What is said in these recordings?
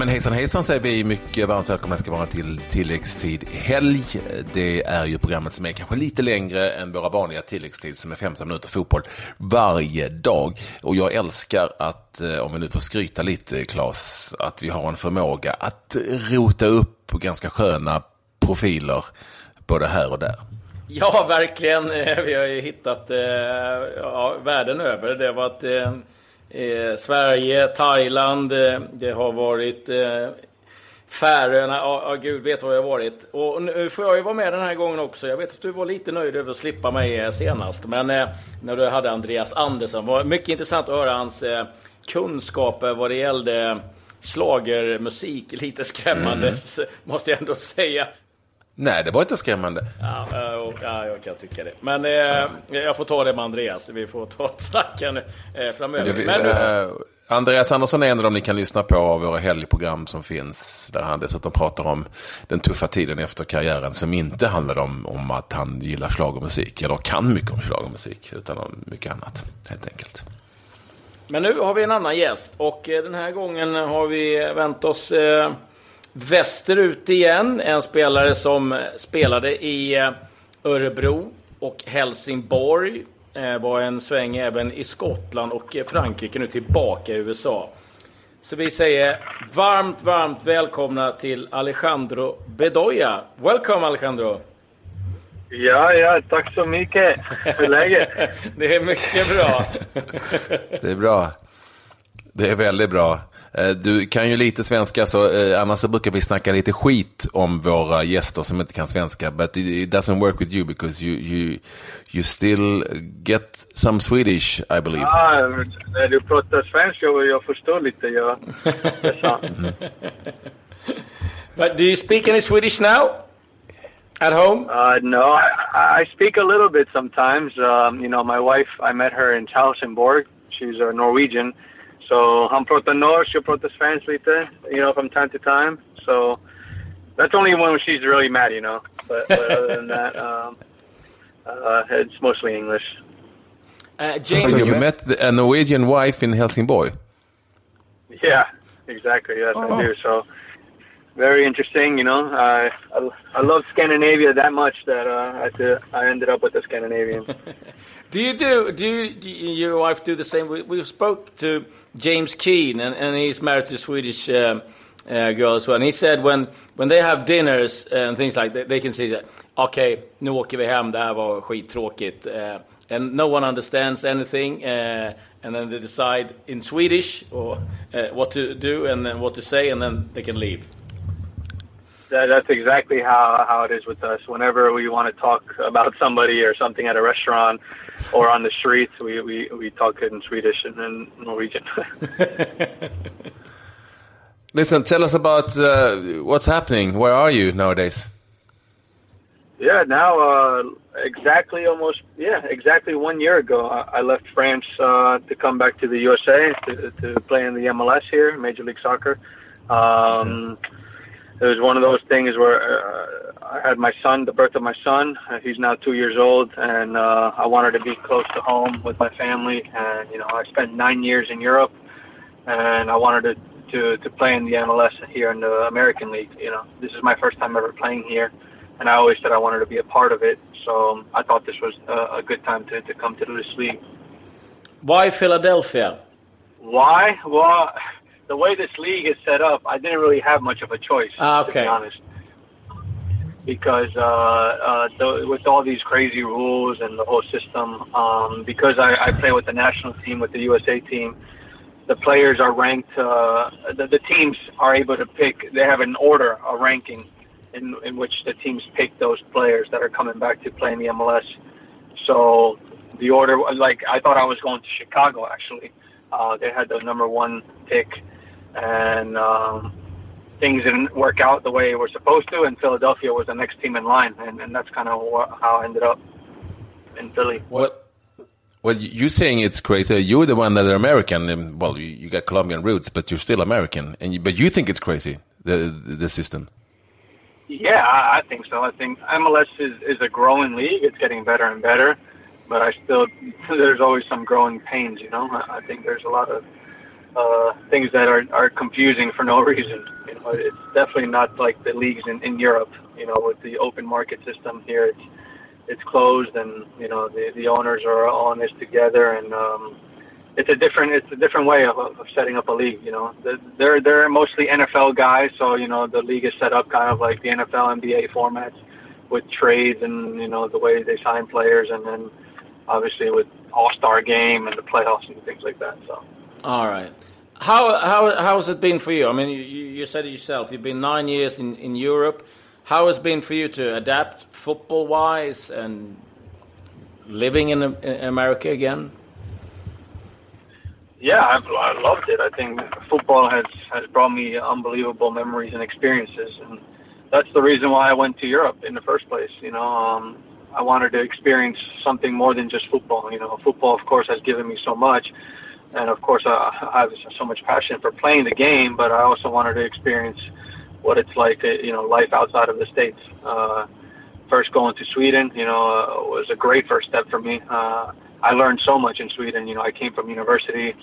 men hejsan hejsan säger vi mycket varmt välkomna ska vara till tilläggstid helg. Det är ju programmet som är kanske lite längre än våra vanliga tilläggstid som är 15 minuter fotboll varje dag. Och jag älskar att, eh, om vi nu får skryta lite Claes, att vi har en förmåga att rota upp ganska sköna profiler både här och där. Ja, verkligen. Eh, vi har ju hittat eh, ja, världen över. Det har varit eh, Sverige, Thailand, eh, det har varit eh, Färöarna, ja, ja, gud vet vad jag har varit. Och nu får jag ju vara med den här gången också. Jag vet att du var lite nöjd över att slippa mig senast. Men eh, när du hade Andreas Andersson, var mycket intressant att höra hans eh, kunskaper vad det gällde slagermusik. Lite skrämmande, mm. måste jag ändå säga. Nej, det var inte skrämmande. Ja, ja, jag kan tycka det. Men eh, jag får ta det med Andreas. Vi får ta ett snack eh, framöver. Vi, Men, eh, Andreas Andersson är en av dem ni kan lyssna på av våra helgprogram som finns. Där han dessutom pratar om den tuffa tiden efter karriären som inte handlar om, om att han gillar schlagermusik eller kan mycket om schlagermusik utan om mycket annat helt enkelt. Men nu har vi en annan gäst och eh, den här gången har vi vänt oss eh, västerut igen. En spelare som spelade i eh, Örebro och Helsingborg. Eh, var en sväng även i Skottland och Frankrike, nu tillbaka i USA. Så vi säger varmt, varmt välkomna till Alejandro Bedoya. Welcome Alejandro! Ja, ja, tack så mycket. Hur är läget? det är mycket bra. det är bra. Det är väldigt bra. Eh, du kan ju lite svenska, så eh, annars så brukar vi snacka lite skit om våra gäster som inte kan svenska. But it doesn't work with you because you, you, you still get some Swedish, I believe. Ja, när du pratar svenska och jag förstår lite, ja. Mm. But do you speak any Swedish now? At home? Uh, no, I, I speak a little bit sometimes. Um, you know, my wife, I met her in Helsingborg. She's a Norwegian. So I'm han pratar norsk, jag pratar svenska lite, you know, from time to time. So that's only when she's really mad, you know. But, but other than that, um, uh, it's mostly English. Uh, James, so you met a Norwegian wife in Helsingborg? Yeah, exactly. Yes, oh. I do. So very interesting. You know, I I, I love Scandinavia that much that uh, I I ended up with a Scandinavian. do you do do, you, do your wife do the same? We, we spoke to James Keene, and, and he's married to a Swedish. Uh, uh, girl as well. And he said when, when they have dinners and things like that, they can say that, okay, nu åker vi hem, det här var skittråkigt. Uh, and no one understands anything. Uh, and then they decide in Swedish or uh, what to do and then what to say, and then they can leave. That, that's exactly how, how it is with us. Whenever we want to talk about somebody or something at a restaurant or on the streets, we, we, we talk in Swedish and then Norwegian. Listen, tell us about uh, what's happening. Where are you nowadays? Yeah, now uh, exactly almost yeah exactly one year ago, I, I left France uh, to come back to the USA to, to play in the MLS here, Major League Soccer. Um, it was one of those things where uh, I had my son, the birth of my son. Uh, he's now two years old, and uh, I wanted to be close to home with my family. And you know, I spent nine years in Europe, and I wanted to to, to play in the MLS here in the American League. You know, this is my first time ever playing here, and I always said I wanted to be a part of it. So um, I thought this was a, a good time to, to come to this league. Why Philadelphia? Why? Well the way this league is set up, I didn't really have much of a choice. Ah, okay. To be honest, because uh, uh, the, with all these crazy rules and the whole system, um, because I, I play with the national team, with the USA team, the players are ranked. Uh, the, the teams are able to pick. They have an order, a ranking, in in which the teams pick those players that are coming back to play in the MLS. So the order, like I thought I was going to Chicago actually. Uh, they had the number one pick and um, things didn't work out the way it was supposed to, and Philadelphia was the next team in line, and, and that's kind of how I ended up in Philly. What? Well, you're saying it's crazy. You're the one that are American. And, well, you, you got Colombian roots, but you're still American. And you, but you think it's crazy the the system. Yeah, I, I think so. I think MLS is, is a growing league. It's getting better and better, but I still there's always some growing pains. You know, I, I think there's a lot of uh, things that are, are confusing for no reason. You know, it's definitely not like the leagues in, in Europe. You know, with the open market system here, it's it's closed, and you know the the owners are all in this together, and um, it's a different it's a different way of, of setting up a league. You know, they're they're mostly NFL guys, so you know the league is set up kind of like the NFL NBA formats with trades and you know the way they sign players, and then obviously with All Star game and the playoffs and things like that. So. All right. How how how has it been for you? I mean, you, you said it yourself. You've been nine years in, in Europe. How has it been for you to adapt football wise and living in, in America again? Yeah, I've, I loved it. I think football has has brought me unbelievable memories and experiences, and that's the reason why I went to Europe in the first place. You know, um, I wanted to experience something more than just football. You know, football, of course, has given me so much, and of course, I, I have so much passion for playing the game. But I also wanted to experience what it's like, you know, life outside of the states. Uh, first going to Sweden, you know, uh, was a great first step for me. Uh, I learned so much in Sweden. You know, I came from university,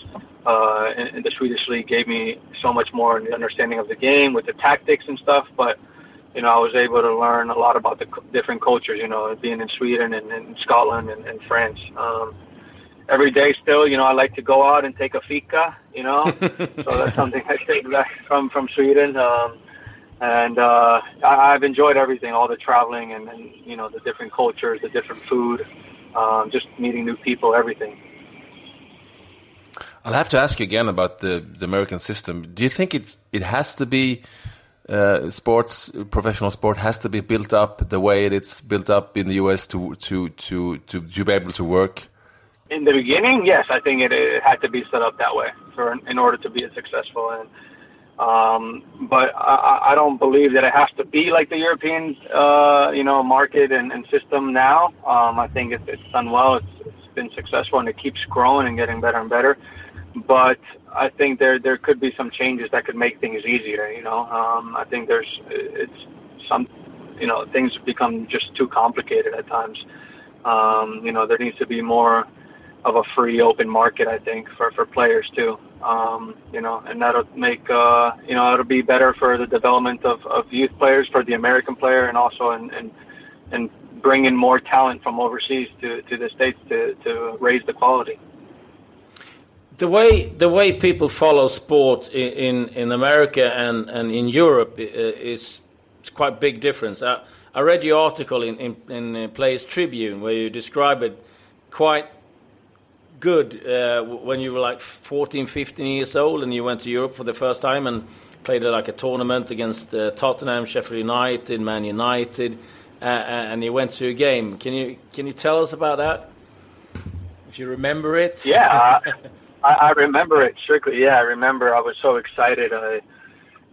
uh, and, and the Swedish league gave me so much more understanding of the game with the tactics and stuff. But you know, I was able to learn a lot about the different cultures. You know, being in Sweden and, and Scotland and, and France. Um, every day still, you know, I like to go out and take a fika, you know. so that's something I take back from from Sweden. Um, and uh, I, I've enjoyed everything, all the traveling and, and you know the different cultures, the different food, um, just meeting new people, everything. I'll have to ask you again about the, the American system. Do you think it's it has to be uh, sports professional sport has to be built up the way it's built up in the US to to to to, to be able to work? In the beginning, yes, I think it, it had to be set up that way for in order to be successful and um, but I, I don't believe that it has to be like the European, uh, you know, market and, and system now. Um, I think it's, it's done well. It's, it's been successful and it keeps growing and getting better and better. But I think there there could be some changes that could make things easier. You know, um, I think there's it's some, you know, things become just too complicated at times. Um, you know, there needs to be more of a free, open market. I think for for players too. Um, you know, and that'll make uh, you know it'll be better for the development of, of youth players, for the American player, and also and and and bring in more talent from overseas to, to the states to, to raise the quality. The way the way people follow sport in in, America and, and in Europe is quite big difference. I, I read your article in, in, in Players Tribune where you describe it quite good uh, when you were like 14, 15 years old and you went to Europe for the first time and played like a tournament against uh, Tottenham, Sheffield United, Man United, uh, and you went to a game. Can you can you tell us about that? If you remember it? Yeah, I, I remember it strictly. Yeah, I remember. I was so excited. I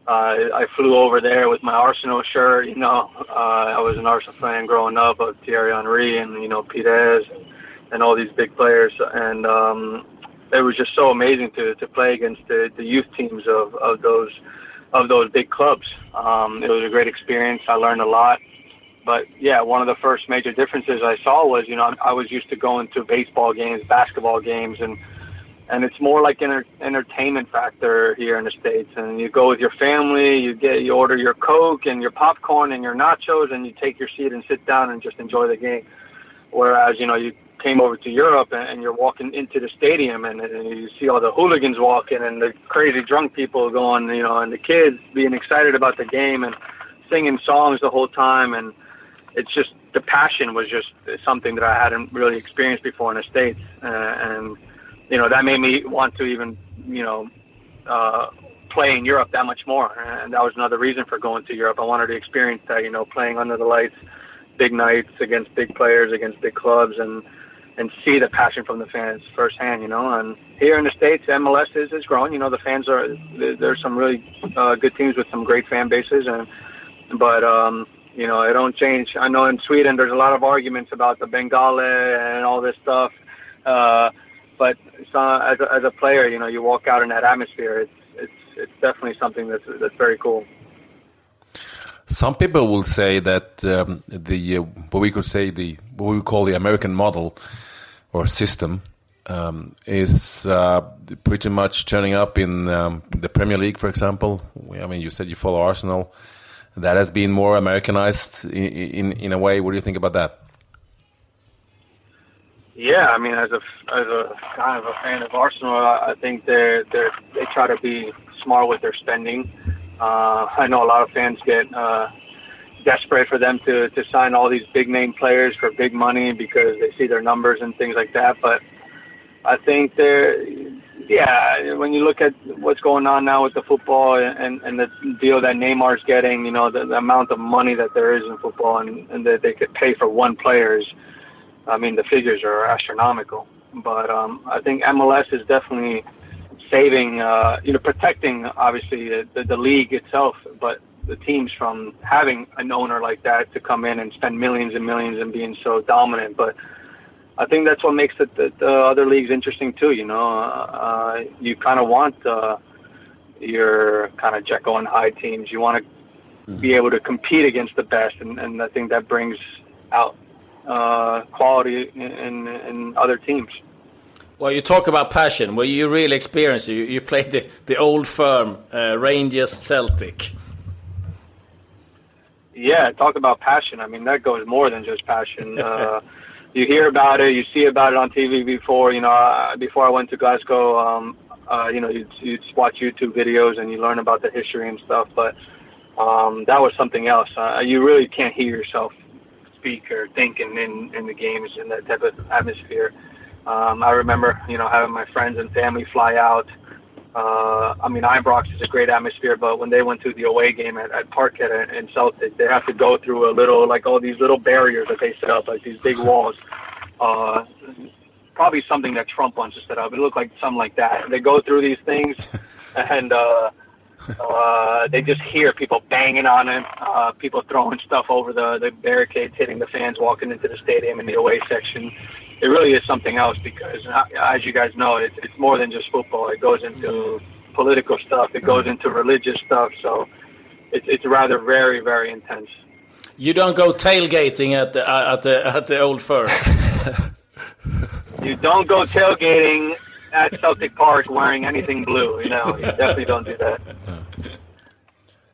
uh, I flew over there with my Arsenal shirt. You know, uh, I was an Arsenal fan growing up of Thierry Henry and you know Pires. And, and all these big players. And um, it was just so amazing to, to play against the, the youth teams of, of those of those big clubs. Um, it was a great experience. I learned a lot. But yeah, one of the first major differences I saw was, you know, I was used to going to baseball games, basketball games, and and it's more like an entertainment factor here in the states. And you go with your family, you get you order your coke and your popcorn and your nachos, and you take your seat and sit down and just enjoy the game. Whereas you know you came over to Europe and, you're walking into the stadium and, and you see all the hooligans walking and the crazy drunk people going, you know, and the kids being excited about the game and singing songs the whole time. And it's just the passion was just something that I hadn't really experienced before in the States. Uh, and, you know, that made me want to even, you know, uh, play in Europe that much more. And that was another reason for going to Europe. I wanted to experience that, you know, playing under the lights, big nights against big players, against big clubs. And, and see the passion from the fans firsthand, you know. And here in the states, MLS is is growing. You know, the fans are there's some really uh, good teams with some great fan bases, and but um, you know, it don't change. I know in Sweden there's a lot of arguments about the Bengali and all this stuff, uh, but so, as a, as a player, you know, you walk out in that atmosphere. It's it's it's definitely something that's that's very cool. Some people will say that um, the uh, what we could say the what we call the American model or system um, is uh, pretty much turning up in um, the Premier League, for example. I mean, you said you follow Arsenal. That has been more Americanized in, in, in a way. What do you think about that? Yeah, I mean, as a as a kind of a fan of Arsenal, I think they they they try to be smart with their spending. Uh, I know a lot of fans get uh, desperate for them to to sign all these big name players for big money because they see their numbers and things like that. But I think they're yeah. When you look at what's going on now with the football and and the deal that Neymar's getting, you know, the, the amount of money that there is in football and and that they could pay for one player is I mean, the figures are astronomical. But um, I think MLS is definitely saving, uh, you know, protecting obviously the, the, the league itself, but the teams from having an owner like that to come in and spend millions and millions and being so dominant. But I think that's what makes the, the, the other leagues interesting too. You know, uh, you kind of want uh, your kind of Jekyll and Hyde teams. You want to mm-hmm. be able to compete against the best, and, and I think that brings out uh, quality in, in other teams. Well, you talk about passion. Well, you really experienced it. You, you played the, the old firm, uh, Rangers Celtic. Yeah, talk about passion. I mean, that goes more than just passion. uh, you hear about it, you see about it on TV before. You know, uh, before I went to Glasgow, um, uh, you know, you'd, you'd watch YouTube videos and you learn about the history and stuff. But um, that was something else. Uh, you really can't hear yourself speak or think in, in, in the games in that type of atmosphere. Um, I remember, you know, having my friends and family fly out. Uh, I mean, Ibrox is a great atmosphere, but when they went to the away game at, at Parkhead in Celtic, they have to go through a little, like all these little barriers that they set up, like these big walls. Uh, probably something that Trump wants to set up. It looked like something like that. They go through these things, and uh, uh, they just hear people banging on it, uh, people throwing stuff over the, the barricades, hitting the fans walking into the stadium in the away section. It really is something else because, uh, as you guys know, it, it's more than just football. It goes into political stuff. It goes into religious stuff. So it's it's rather very very intense. You don't go tailgating at the uh, at the at the old firm. you don't go tailgating at Celtic Park wearing anything blue. You know, you definitely don't do that.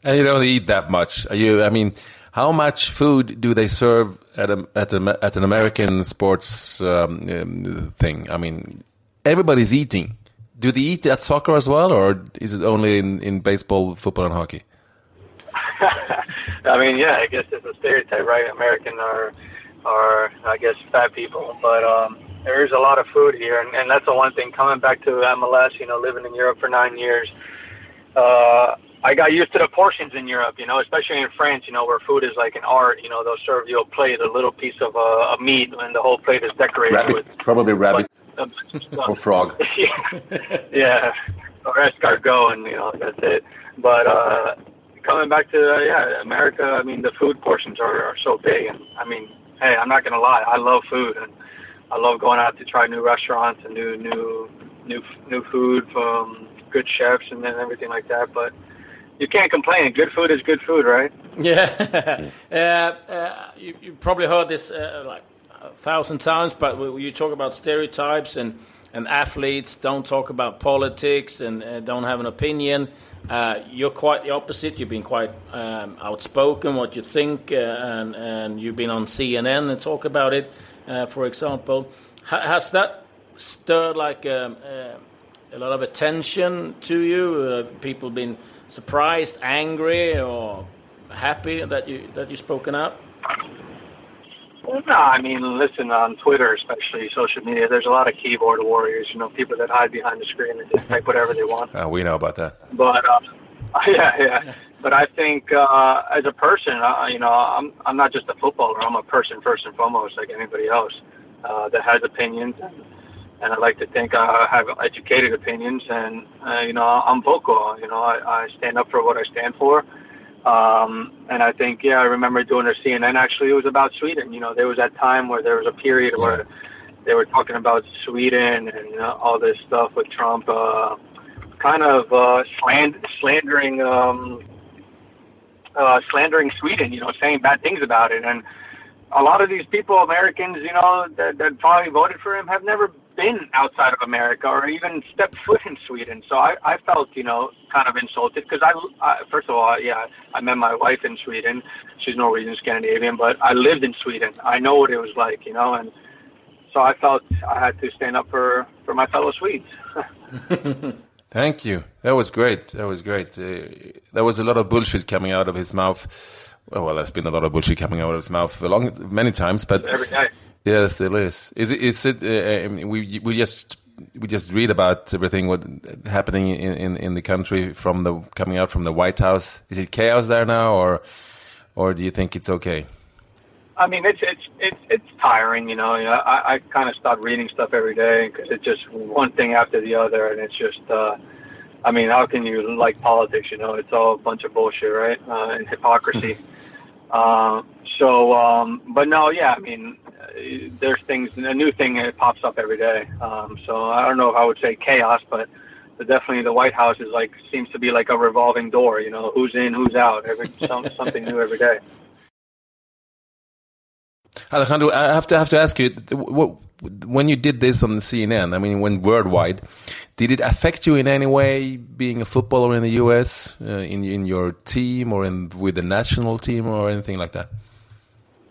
And you don't eat that much. Are you? I mean, how much food do they serve at a, at a, at an American sports um, um, thing? I mean, everybody's eating. Do they eat at soccer as well, or is it only in, in baseball, football, and hockey? I mean, yeah, I guess it's a stereotype, right? American are are I guess fat people, but um, there's a lot of food here, and, and that's the one thing. Coming back to MLS, you know, living in Europe for nine years, uh, I got used to the portions in Europe. You know, especially in France, you know, where food is like an art. You know, they'll serve you a plate, a little piece of uh, a meat, and the whole plate is decorated rabbit, with probably rabbit or frog. yeah, yeah, or escargot, and you know that's it. But uh, coming back to uh, yeah, America, I mean, the food portions are, are so big, and I mean, hey, I'm not gonna lie, I love food, and I love going out to try new restaurants and new new new new food from good chefs and then everything like that. But you can't complain. Good food is good food, right? Yeah. uh, uh, you, you probably heard this uh, like a thousand times, but you talk about stereotypes and and athletes don't talk about politics and uh, don't have an opinion. Uh, you're quite the opposite. You've been quite um, outspoken, what you think, uh, and and you've been on CNN and talk about it uh, for example. has that stirred like um, uh, a lot of attention to you? Uh, people been surprised, angry, or happy that you that you spoken up? No, I mean, listen, on Twitter, especially social media, there's a lot of keyboard warriors, you know, people that hide behind the screen and just type whatever they want. Uh, we know about that. But, uh, yeah, yeah. But I think uh, as a person, uh, you know, I'm I'm not just a footballer. I'm a person first and foremost, like anybody else, uh, that has opinions, and, and I like to think I have educated opinions, and uh, you know, I'm vocal. You know, I, I stand up for what I stand for. Um, and I think, yeah, I remember doing a CNN. Actually, it was about Sweden. You know, there was that time where there was a period yeah. where they were talking about Sweden and uh, all this stuff with Trump, uh, kind of uh, sland- slandering um, uh, slandering Sweden, you know, saying bad things about it. And a lot of these people, Americans, you know, that, that probably voted for him, have never been outside of America or even stepped foot in Sweden. So I, I felt, you know, kind of insulted because I, I, first of all, yeah, I met my wife in Sweden. She's Norwegian, Scandinavian, but I lived in Sweden. I know what it was like, you know, and so I felt I had to stand up for for my fellow Swedes. Thank you. That was great. That was great. Uh, there was a lot of bullshit coming out of his mouth. Well, there's been a lot of bullshit coming out of his mouth long, many times, but every day. Yes, there is. Is it? Is it? Uh, we we just we just read about everything what happening in, in, in the country from the coming out from the White House. Is it chaos there now, or or do you think it's okay? I mean, it's it's it's it's tiring, you know. I I kind of stopped reading stuff every day because it's just one thing after the other, and it's just. uh I mean, how can you like politics? You know, it's all a bunch of bullshit, right? Uh, and hypocrisy. uh, so, um, but no, yeah. I mean, there's things, a new thing that pops up every day. Um, so I don't know if I would say chaos, but definitely the White House is like seems to be like a revolving door. You know, who's in, who's out. Every some, something new every day. Alejandro, I have to have to ask you, what, when you did this on the CNN, I mean, when worldwide, did it affect you in any way being a footballer in the U.S. Uh, in in your team or in with the national team or anything like that?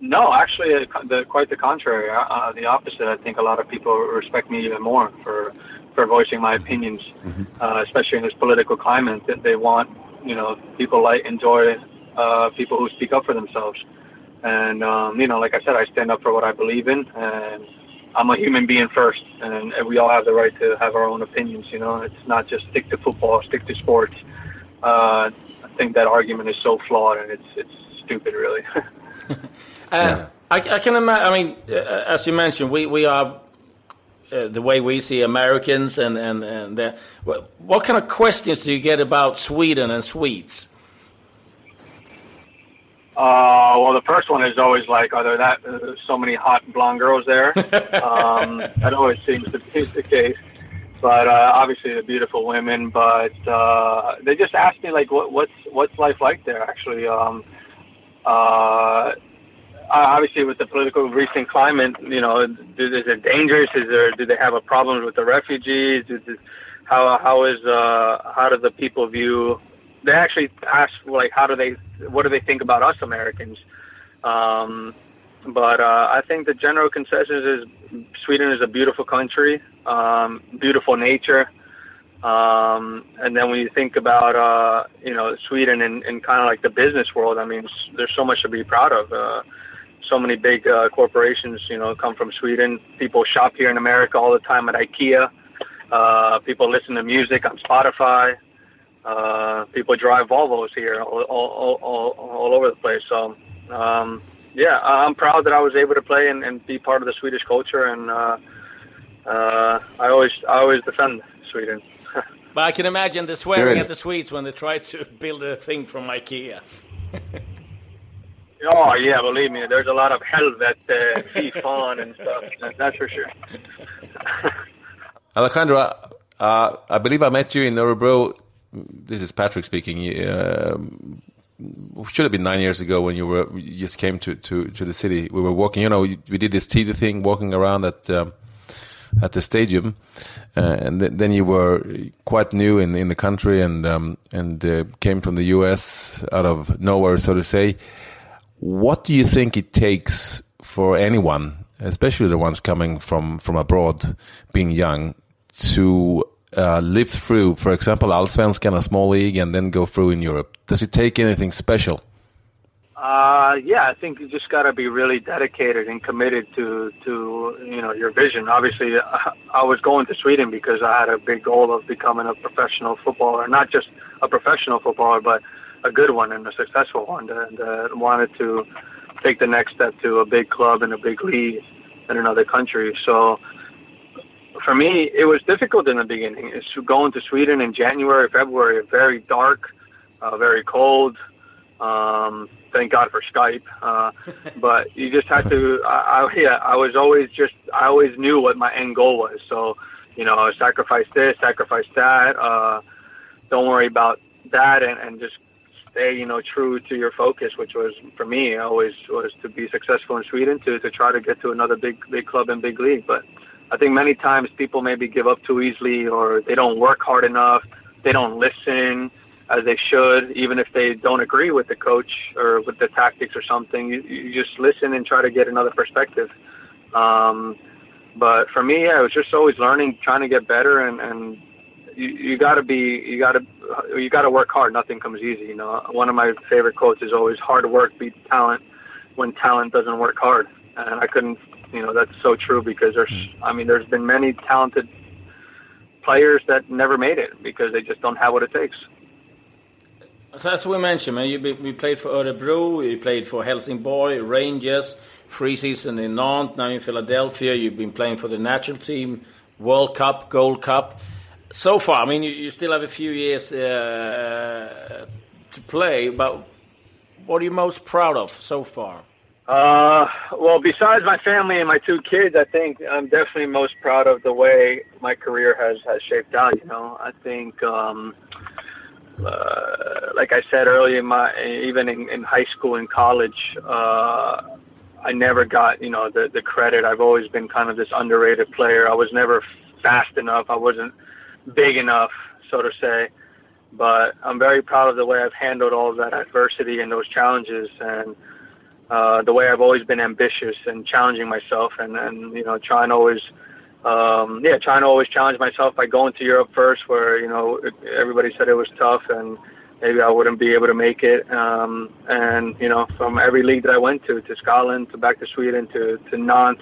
No, actually, uh, the, quite the contrary. Uh, uh, the opposite. I think a lot of people respect me even more for for voicing my opinions, mm-hmm. uh, especially in this political climate. That they want, you know, people like enjoy uh, people who speak up for themselves. And um, you know, like I said, I stand up for what I believe in, and I'm a human being first, and, and we all have the right to have our own opinions. You know, it's not just stick to football, stick to sports. Uh, I think that argument is so flawed, and it's it's stupid, really. Uh, I, I, can imagine. I mean, uh, as you mentioned, we we are uh, the way we see Americans, and and and what, what kind of questions do you get about Sweden and Swedes? Uh, well, the first one is always like, are there that uh, so many hot blonde girls there? um, that always seems to be the case. But uh, obviously, the beautiful women. But uh, they just asked me like, what, what's what's life like there? Actually, um, uh, obviously with the political recent climate, you know, is it dangerous? Is there do they have a problem with the refugees? Is how how is uh, how do the people view? They actually ask like how do they what do they think about us Americans? Um, but uh, I think the general consensus is Sweden is a beautiful country, um, beautiful nature. Um, and then when you think about, uh, you know, Sweden and, and kind of like the business world, I mean, there's so much to be proud of. Uh, so many big uh, corporations, you know, come from Sweden. People shop here in America all the time at IKEA. Uh, people listen to music on Spotify. Uh, people drive Volvos here all, all, all, all over the place. So, um, yeah, I'm proud that I was able to play and, and be part of the Swedish culture, and uh, uh, I always I always defend Sweden. but I can imagine the swearing at the Swedes when they try to build a thing from IKEA. Oh yeah, believe me, there's a lot of hell that uh, fun and stuff. That's for sure. Alejandro, uh, I believe I met you in Örebro. This is Patrick speaking. Uh, should have been nine years ago when you were you just came to, to, to the city. We were walking. You know, we, did this TV thing, walking around at um, at the stadium, uh, and th then you were quite new in in the country and um, and uh, came from the U.S. out of nowhere, so to say. What do you think it takes for anyone, especially the ones coming from, from abroad, being young, to uh, live through, for example, Allsvenskan, a small league, and then go through in Europe? Does it take anything special? Uh, yeah, I think you just got to be really dedicated and committed to to you know your vision. Obviously, I was going to Sweden because I had a big goal of becoming a professional footballer, not just a professional footballer, but a good one and a successful one, and uh, wanted to take the next step to a big club and a big league in another country. So for me, it was difficult in the beginning. It's going to Sweden in January, February, very dark, uh, very cold. Um, thank God for Skype. Uh, but you just had to. I, I, yeah, I was always just. I always knew what my end goal was. So, you know, sacrifice this, sacrifice that. Uh, don't worry about that, and, and just stay, you know, true to your focus, which was for me always was to be successful in Sweden, to to try to get to another big big club and big league. But I think many times people maybe give up too easily, or they don't work hard enough, they don't listen as they should, even if they don't agree with the coach or with the tactics or something. You, you just listen and try to get another perspective. Um, but for me, yeah, it was just always learning, trying to get better, and, and you, you got to be, you got to, you got to work hard. Nothing comes easy. You know, one of my favorite quotes is always "Hard work beats talent when talent doesn't work hard." And I couldn't, you know, that's so true because there's, I mean, there's been many talented players that never made it because they just don't have what it takes. So as we mentioned, man, you, you played for Örebro, you played for Helsingborg, Rangers, three seasons in Nantes, now in Philadelphia. You've been playing for the national team, World Cup, Gold Cup. So far, I mean, you, you still have a few years uh, to play, but what are you most proud of so far? Uh, well, besides my family and my two kids, I think I'm definitely most proud of the way my career has, has shaped out. You know, I think, um, uh, like I said earlier, my even in, in high school and college, uh, I never got you know the the credit. I've always been kind of this underrated player. I was never fast enough. I wasn't big enough, so to say. But I'm very proud of the way I've handled all of that adversity and those challenges, and uh, the way I've always been ambitious and challenging myself, and and you know trying to always. Um, yeah, trying to always challenge myself by going to Europe first, where you know everybody said it was tough, and maybe I wouldn't be able to make it. Um, and you know, from every league that I went to, to Scotland, to back to Sweden, to to Nantes,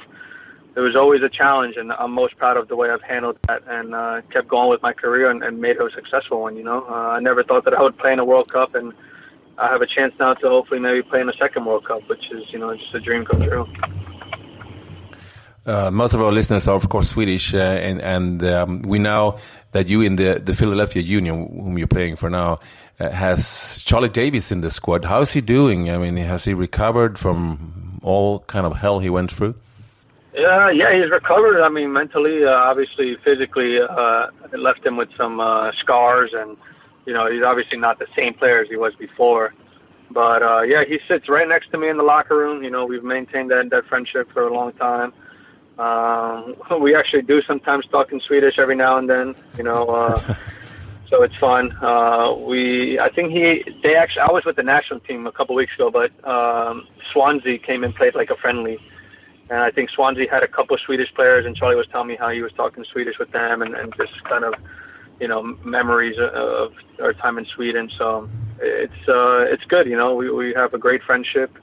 it was always a challenge, and I'm most proud of the way I've handled that and uh, kept going with my career and, and made it a successful one. You know, uh, I never thought that I would play in a World Cup, and I have a chance now to hopefully maybe play in a second World Cup, which is you know just a dream come true. Uh, most of our listeners are, of course, Swedish, uh, and, and um, we know that you in the, the Philadelphia Union, whom you're playing for now, uh, has Charlie Davies in the squad. How is he doing? I mean, has he recovered from all kind of hell he went through? Yeah, yeah, he's recovered. I mean, mentally, uh, obviously, physically, uh, it left him with some uh, scars, and you know, he's obviously not the same player as he was before. But uh, yeah, he sits right next to me in the locker room. You know, we've maintained that that friendship for a long time. Um, we actually do sometimes talk in Swedish every now and then, you know, uh, so it's fun. Uh, we, I think he, they actually, I was with the national team a couple weeks ago, but um, Swansea came and played like a friendly. And I think Swansea had a couple of Swedish players, and Charlie was telling me how he was talking Swedish with them, and, and just kind of, you know, memories of our time in Sweden. So it's uh, it's good, you know. We we have a great friendship.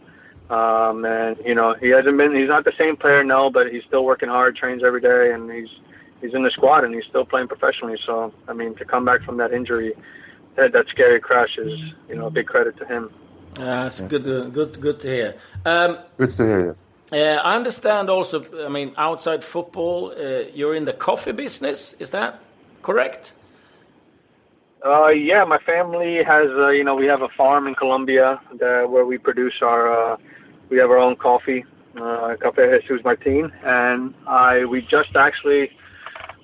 Um, and you know, he hasn't been. He's not the same player, no, but he's still working hard, trains every day, and he's he's in the squad and he's still playing professionally. So, I mean, to come back from that injury, that, that scary crash is, you know, a big credit to him. Uh, it's good, to, good, good to hear. Um, good to hear. Yes. Uh, I understand also. I mean, outside football, uh, you're in the coffee business. Is that correct? Uh, yeah, my family has. Uh, you know, we have a farm in Colombia that, where we produce our uh, we have our own coffee, uh, Café Jesus Martin, and I we just actually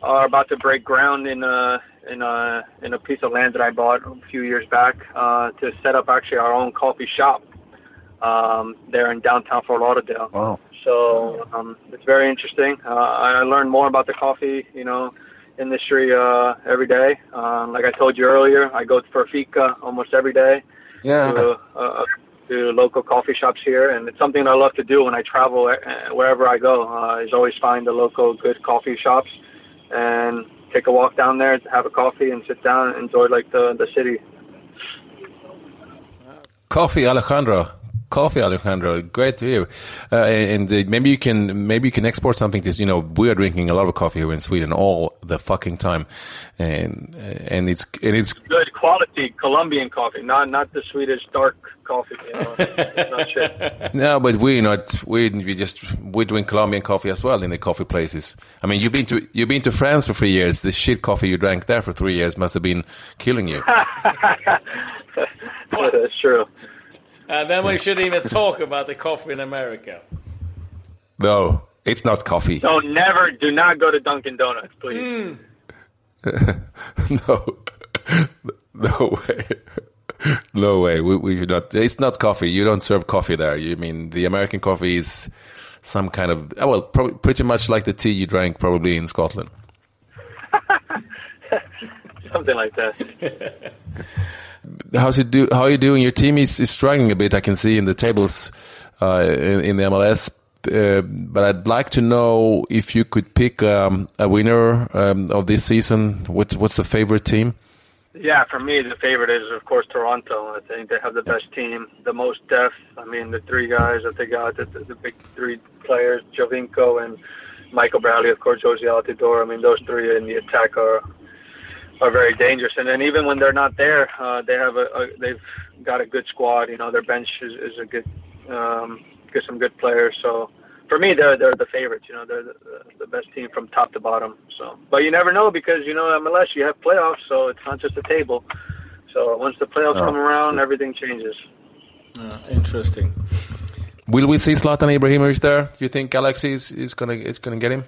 are about to break ground in a in a in a piece of land that I bought a few years back uh, to set up actually our own coffee shop um, there in downtown Fort Lauderdale. Wow. So um, it's very interesting. Uh, I learned more about the coffee, you know, industry uh, every day. Um, like I told you earlier, I go for fika almost every day. Yeah. To, uh, to local coffee shops here, and it's something I love to do when I travel uh, wherever I go. Uh, is always find the local good coffee shops and take a walk down there, have a coffee, and sit down and enjoy like the the city. Coffee, Alejandro. Coffee, Alejandro. Great to hear. Uh, and uh, maybe you can maybe you can export something to you know we are drinking a lot of coffee here in Sweden all the fucking time, and uh, and it's and it's good quality Colombian coffee, not not the Swedish dark coffee. You know. No, but we're not. We we just we drink Colombian coffee as well in the coffee places. I mean, you've been to you've been to France for three years. The shit coffee you drank there for three years must have been killing you. That's true. And then we shouldn't even talk about the coffee in America. No, it's not coffee. No, never. Do not go to Dunkin' Donuts, please. Hmm. no, no way. no way. We, we should not. It's not coffee. You don't serve coffee there. You mean the American coffee is some kind of oh, well, probably pretty much like the tea you drank probably in Scotland. Something like that. How's it do? How are you doing? Your team is, is struggling a bit. I can see in the tables uh, in, in, the MLS. Uh, but I'd like to know if you could pick um, a winner um, of this season. What's what's the favorite team? Yeah, for me, the favorite is of course Toronto. I think they have the best team, the most depth. I mean, the three guys that they got, the, the, big three players, Giovinco and Michael Bradley, of course, Jozy Altidore. I mean, those three in the attack are are very dangerous. And then even when they're not there, uh, they have a, a they've got a good squad. You know, their bench is, is a good, um, get some good players. So for me, they're they're the favorites. You know, they're the, the best team from top to bottom. So, but you never know because you know MLS, you have playoffs, so it's not just a table. So once the playoffs oh, come around, true. everything changes. Uh, interesting. Will we see Zlatan Ibrahimovic there? Do you think Galaxy is, is gonna is gonna get him?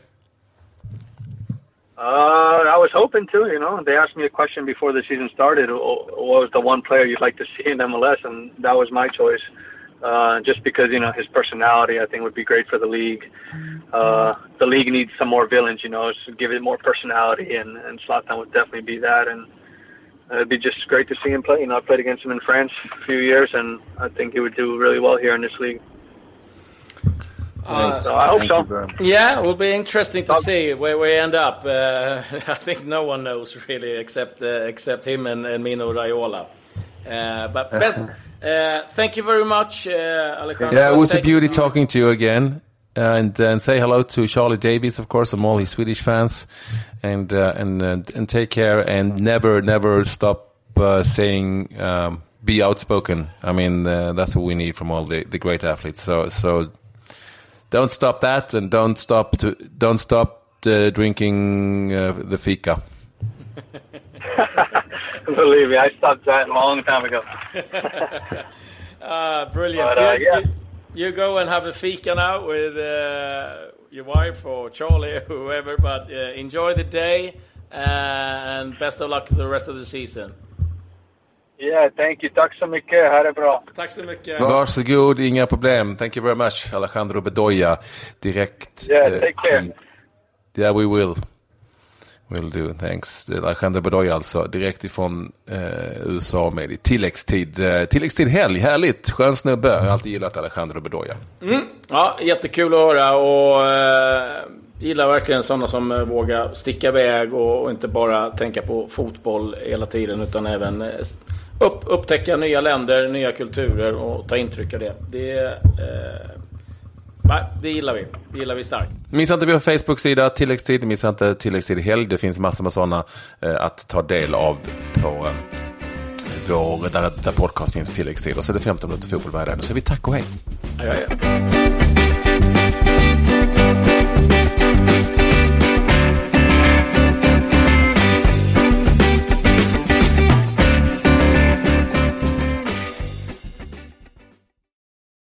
Uh, I was hoping to. You know, they asked me a question before the season started. What was the one player you'd like to see in MLS? And that was my choice. Uh, just because you know his personality, I think would be great for the league. Uh, the league needs some more villains, you know, to give it more personality, and and Zlatan would definitely be that. And it'd be just great to see him play. You know, I played against him in France a few years, and I think he would do really well here in this league. Uh, so I hope so. Yeah, it will be interesting to see where we end up. Uh, I think no one knows really, except uh, except him and, and Mino Raiola. Uh, but best, uh, thank you very much, uh, Alejandro. Yeah, it was a beauty talking to you again. And, and say hello to Charlie Davies, of course, and all his Swedish fans, and and and take care and never never stop saying um, be outspoken. I mean, that's what we need from all the, the great athletes. So so don't stop that, and don't stop to don't stop uh, drinking uh, the fika. Believe me, I stopped that a long time ago. uh, brilliant. But, uh, you, yeah. you, you, go and have a fika now with uh, your wife or Charlie or whoever, but uh, enjoy the day and best of luck for the rest of the season. Yeah, thank you. Tack så mycket. Ha det bra. Tack så mycket. Varsågod, inga problem. Thank you very much, Alejandro Bedoya. Direkt. Yeah, take care. Yeah, we will. Will do, thanks. Alejandro Bedoya alltså, direkt ifrån eh, USA med i tilläggstid. Eh, tilläggstid helg, härligt. Skön snubbe. Jag har alltid gillat Alejandro Bedoya. Mm. Ja, jättekul att höra och eh, gillar verkligen sådana som eh, vågar sticka iväg och, och inte bara tänka på fotboll hela tiden utan även eh, upp, upptäcka nya länder, nya kulturer och ta intryck av det. Det, eh, det gillar vi. Det gillar vi starkt. Missa inte har Facebook-sida, tilläggstid. Missa inte tilläggstid helg. Det finns massor med sådana eh, att ta del av på eh, vår, där, där podcast finns tilläggstid. Och så är det 15 minuter fotboll varje dag. Så vi tack och hej. Ja, ja, ja.